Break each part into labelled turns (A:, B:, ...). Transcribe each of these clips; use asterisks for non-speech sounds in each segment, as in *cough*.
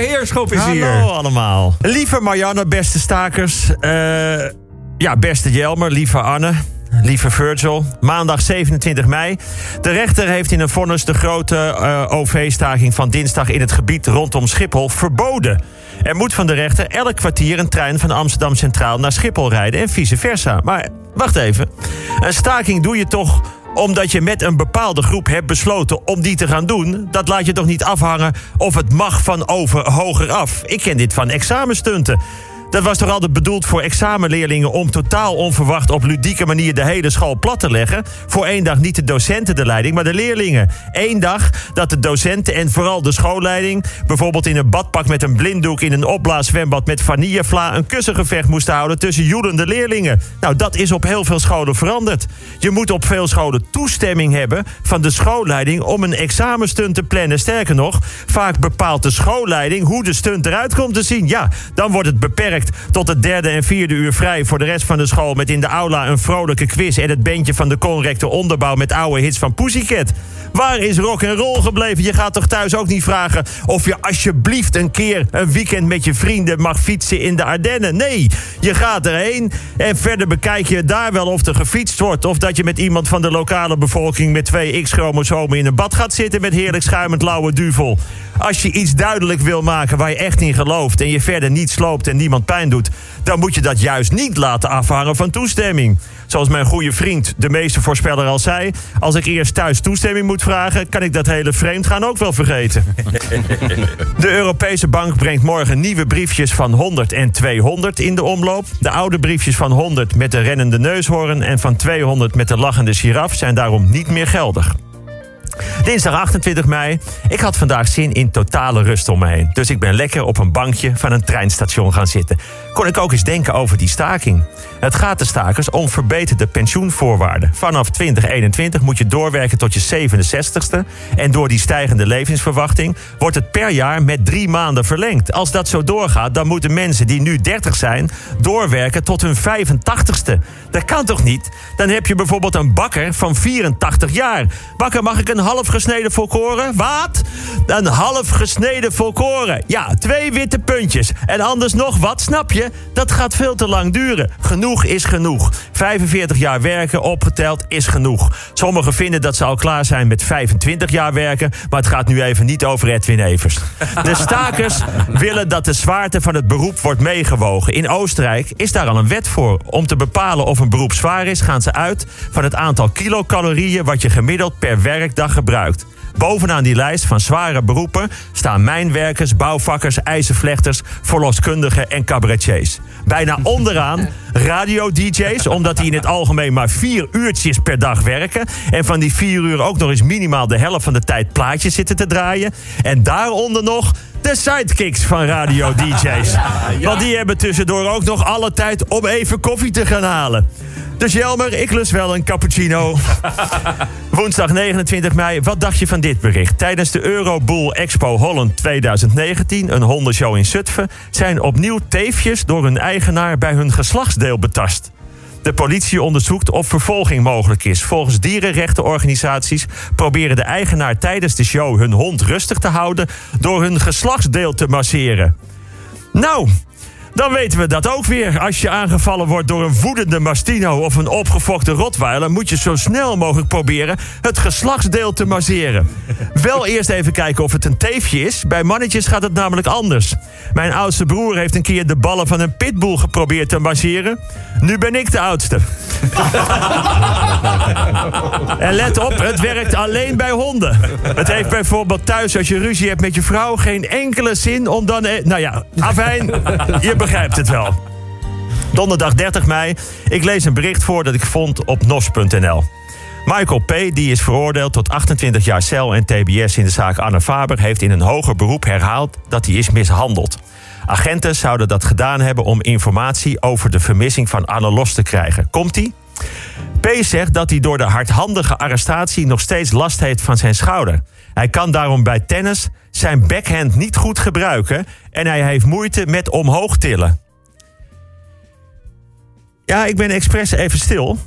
A: Heerschop is hier.
B: Hallo allemaal.
A: Lieve Marianne, beste stakers. eh, ja, beste Jelmer, lieve Anne. Lieve Virgil, maandag 27 mei. De rechter heeft in een vonnis de grote eh, OV-staking van dinsdag in het gebied rondom Schiphol verboden. Er moet van de rechter elk kwartier een trein van Amsterdam Centraal naar Schiphol rijden en vice versa. Maar wacht even. Een staking doe je toch omdat je met een bepaalde groep hebt besloten om die te gaan doen. Dat laat je toch niet afhangen of het mag van over hoger af. Ik ken dit van examenstunten. Dat was toch altijd bedoeld voor examenleerlingen om totaal onverwacht op ludieke manier de hele school plat te leggen? Voor één dag niet de docenten de leiding, maar de leerlingen. Eén dag dat de docenten en vooral de schoolleiding bijvoorbeeld in een badpak met een blinddoek in een opblaaszwembad met vanillevla een kussengevecht moesten houden tussen joelende leerlingen. Nou, dat is op heel veel scholen veranderd. Je moet op veel scholen toestemming hebben van de schoolleiding om een examenstunt te plannen. Sterker nog, vaak bepaalt de schoolleiding hoe de stunt eruit komt te zien. Ja, dan wordt het beperkt tot het derde en vierde uur vrij voor de rest van de school... met in de aula een vrolijke quiz en het bandje van de correcte onderbouw... met oude hits van Pussycat. Waar is rock en roll gebleven? Je gaat toch thuis ook niet vragen of je alsjeblieft een keer een weekend met je vrienden mag fietsen in de Ardennen? Nee, je gaat erheen en verder bekijk je daar wel of er gefietst wordt... of dat je met iemand van de lokale bevolking met twee X-chromosomen in een bad gaat zitten... met heerlijk schuimend lauwe duvel. Als je iets duidelijk wil maken waar je echt in gelooft... en je verder niet sloopt en niemand pijn doet... dan moet je dat juist niet laten afhangen van toestemming. Zoals mijn goede vriend, de meeste voorspeller al zei... als ik eerst thuis toestemming moet vragen... kan ik dat hele vreemdgaan ook wel vergeten. *laughs* De Europese Bank brengt morgen nieuwe briefjes van 100 en 200 in de omloop. De oude briefjes van 100 met de rennende neushoorn... en van 200 met de lachende giraf zijn daarom niet meer geldig. Dinsdag 28 mei. Ik had vandaag zin in totale rust om me heen. Dus ik ben lekker op een bankje van een treinstation gaan zitten. Kon ik ook eens denken over die staking. Het gaat de stakers om verbeterde pensioenvoorwaarden. Vanaf 2021 moet je doorwerken tot je 67ste. En door die stijgende levensverwachting wordt het per jaar met drie maanden verlengd. Als dat zo doorgaat, dan moeten mensen die nu 30 zijn doorwerken tot hun 85ste. Dat kan toch niet? Dan heb je bijvoorbeeld een bakker van 84 jaar. Bakker, mag ik een half gesneden volkoren? Wat? Een half gesneden volkoren. Ja, twee witte puntjes. En anders nog wat, snap je? Dat gaat veel te lang duren. Genoeg is genoeg. 45 jaar werken opgeteld is genoeg. Sommigen vinden dat ze al klaar zijn met 25 jaar werken... maar het gaat nu even niet over Edwin Evers. De stakers willen dat de zwaarte van het beroep wordt meegewogen. In Oostenrijk is daar al een wet voor. Om te bepalen of een beroep zwaar is, gaan ze uit... van het aantal kilocalorieën wat je gemiddeld per werkdag gebruikt. Bovenaan die lijst van zware beroepen staan mijnwerkers, bouwvakkers, ijzervlechters, verloskundigen en cabaretiers. Bijna *laughs* onderaan radio-dj's, omdat die in het algemeen maar vier uurtjes per dag werken. En van die vier uur ook nog eens minimaal de helft van de tijd plaatjes zitten te draaien. En daaronder nog de sidekicks van radio-dj's. *laughs* Want die hebben tussendoor ook nog alle tijd om even koffie te gaan halen. Dus Jelmer, ik lust wel een cappuccino. *laughs* Woensdag 29 mei, wat dacht je van dit bericht? Tijdens de Eurobool Expo Holland 2019, een hondenshow in Zutphen... zijn opnieuw teefjes door hun eigenaar bij hun geslachtsdeel betast. De politie onderzoekt of vervolging mogelijk is. Volgens dierenrechtenorganisaties proberen de eigenaar tijdens de show hun hond rustig te houden... door hun geslachtsdeel te masseren. Nou, dan weten we dat ook weer. Als je aangevallen wordt door een woedende mastino of een opgefokte rotweiler... moet je zo snel mogelijk proberen het geslachtsdeel te masseren. Wel eerst even kijken of het een teefje is. Bij mannetjes gaat het namelijk anders. Mijn oudste broer heeft een keer de ballen van een pitbull geprobeerd te masseren. Nu ben ik de oudste. *laughs* en let op, het werkt alleen bij honden. Het heeft bijvoorbeeld thuis, als je ruzie hebt met je vrouw... geen enkele zin om dan... eh, Nou ja, afijn, je begrijpt het wel. Donderdag 30 mei. Ik lees een bericht voor dat ik vond op nos.nl. Michael P., die is veroordeeld tot 28 jaar cel en tbs in de zaak Anne Faber... heeft in een hoger beroep herhaald dat hij is mishandeld. Agenten zouden dat gedaan hebben om informatie over de vermissing van Anne los te krijgen. Komt-ie? P. zegt dat hij door de hardhandige arrestatie nog steeds last heeft van zijn schouder. Hij kan daarom bij tennis zijn backhand niet goed gebruiken en hij heeft moeite met omhoog tillen. Ja, ik ben expres even stil.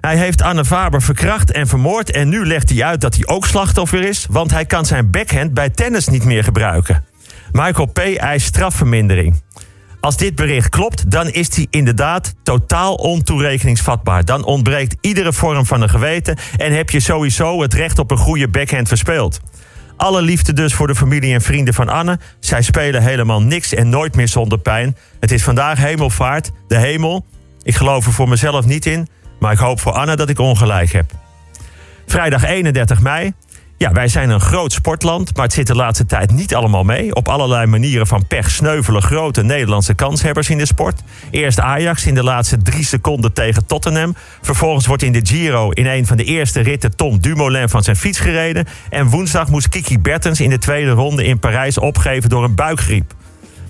A: Hij heeft Anne Faber verkracht en vermoord en nu legt hij uit dat hij ook slachtoffer is, want hij kan zijn backhand bij tennis niet meer gebruiken. Michael P. eist strafvermindering. Als dit bericht klopt, dan is hij inderdaad totaal ontoerekeningsvatbaar. Dan ontbreekt iedere vorm van een geweten en heb je sowieso het recht op een goede backhand verspeeld. Alle liefde dus voor de familie en vrienden van Anne. Zij spelen helemaal niks en nooit meer zonder pijn. Het is vandaag hemelvaart, de hemel. Ik geloof er voor mezelf niet in, maar ik hoop voor Anne dat ik ongelijk heb. Vrijdag 31 mei. Ja, wij zijn een groot sportland, maar het zit de laatste tijd niet allemaal mee. Op allerlei manieren van pech sneuvelen grote Nederlandse kanshebbers in de sport. Eerst Ajax in de laatste drie seconden tegen Tottenham. Vervolgens wordt in de Giro in een van de eerste ritten Tom Dumoulin van zijn fiets gereden. En woensdag moest Kiki Bertens in de tweede ronde in Parijs opgeven door een buikgriep.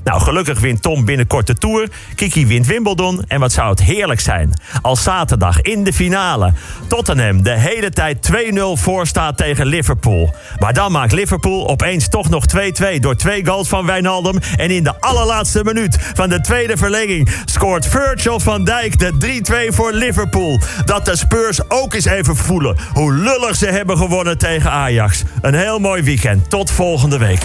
A: Nou, gelukkig wint Tom binnenkort de Tour. Kiki wint Wimbledon. En wat zou het heerlijk zijn als zaterdag in de finale Tottenham de hele tijd 2-0 voor staat tegen Liverpool. Maar dan maakt Liverpool opeens toch nog 2-2 door twee goals van Wijnaldum. En in de allerlaatste minuut van de tweede verlenging scoort Virgil van Dijk de 3-2 voor Liverpool. Dat de Spurs ook eens even voelen hoe lullig ze hebben gewonnen tegen Ajax. Een heel mooi weekend. Tot volgende week.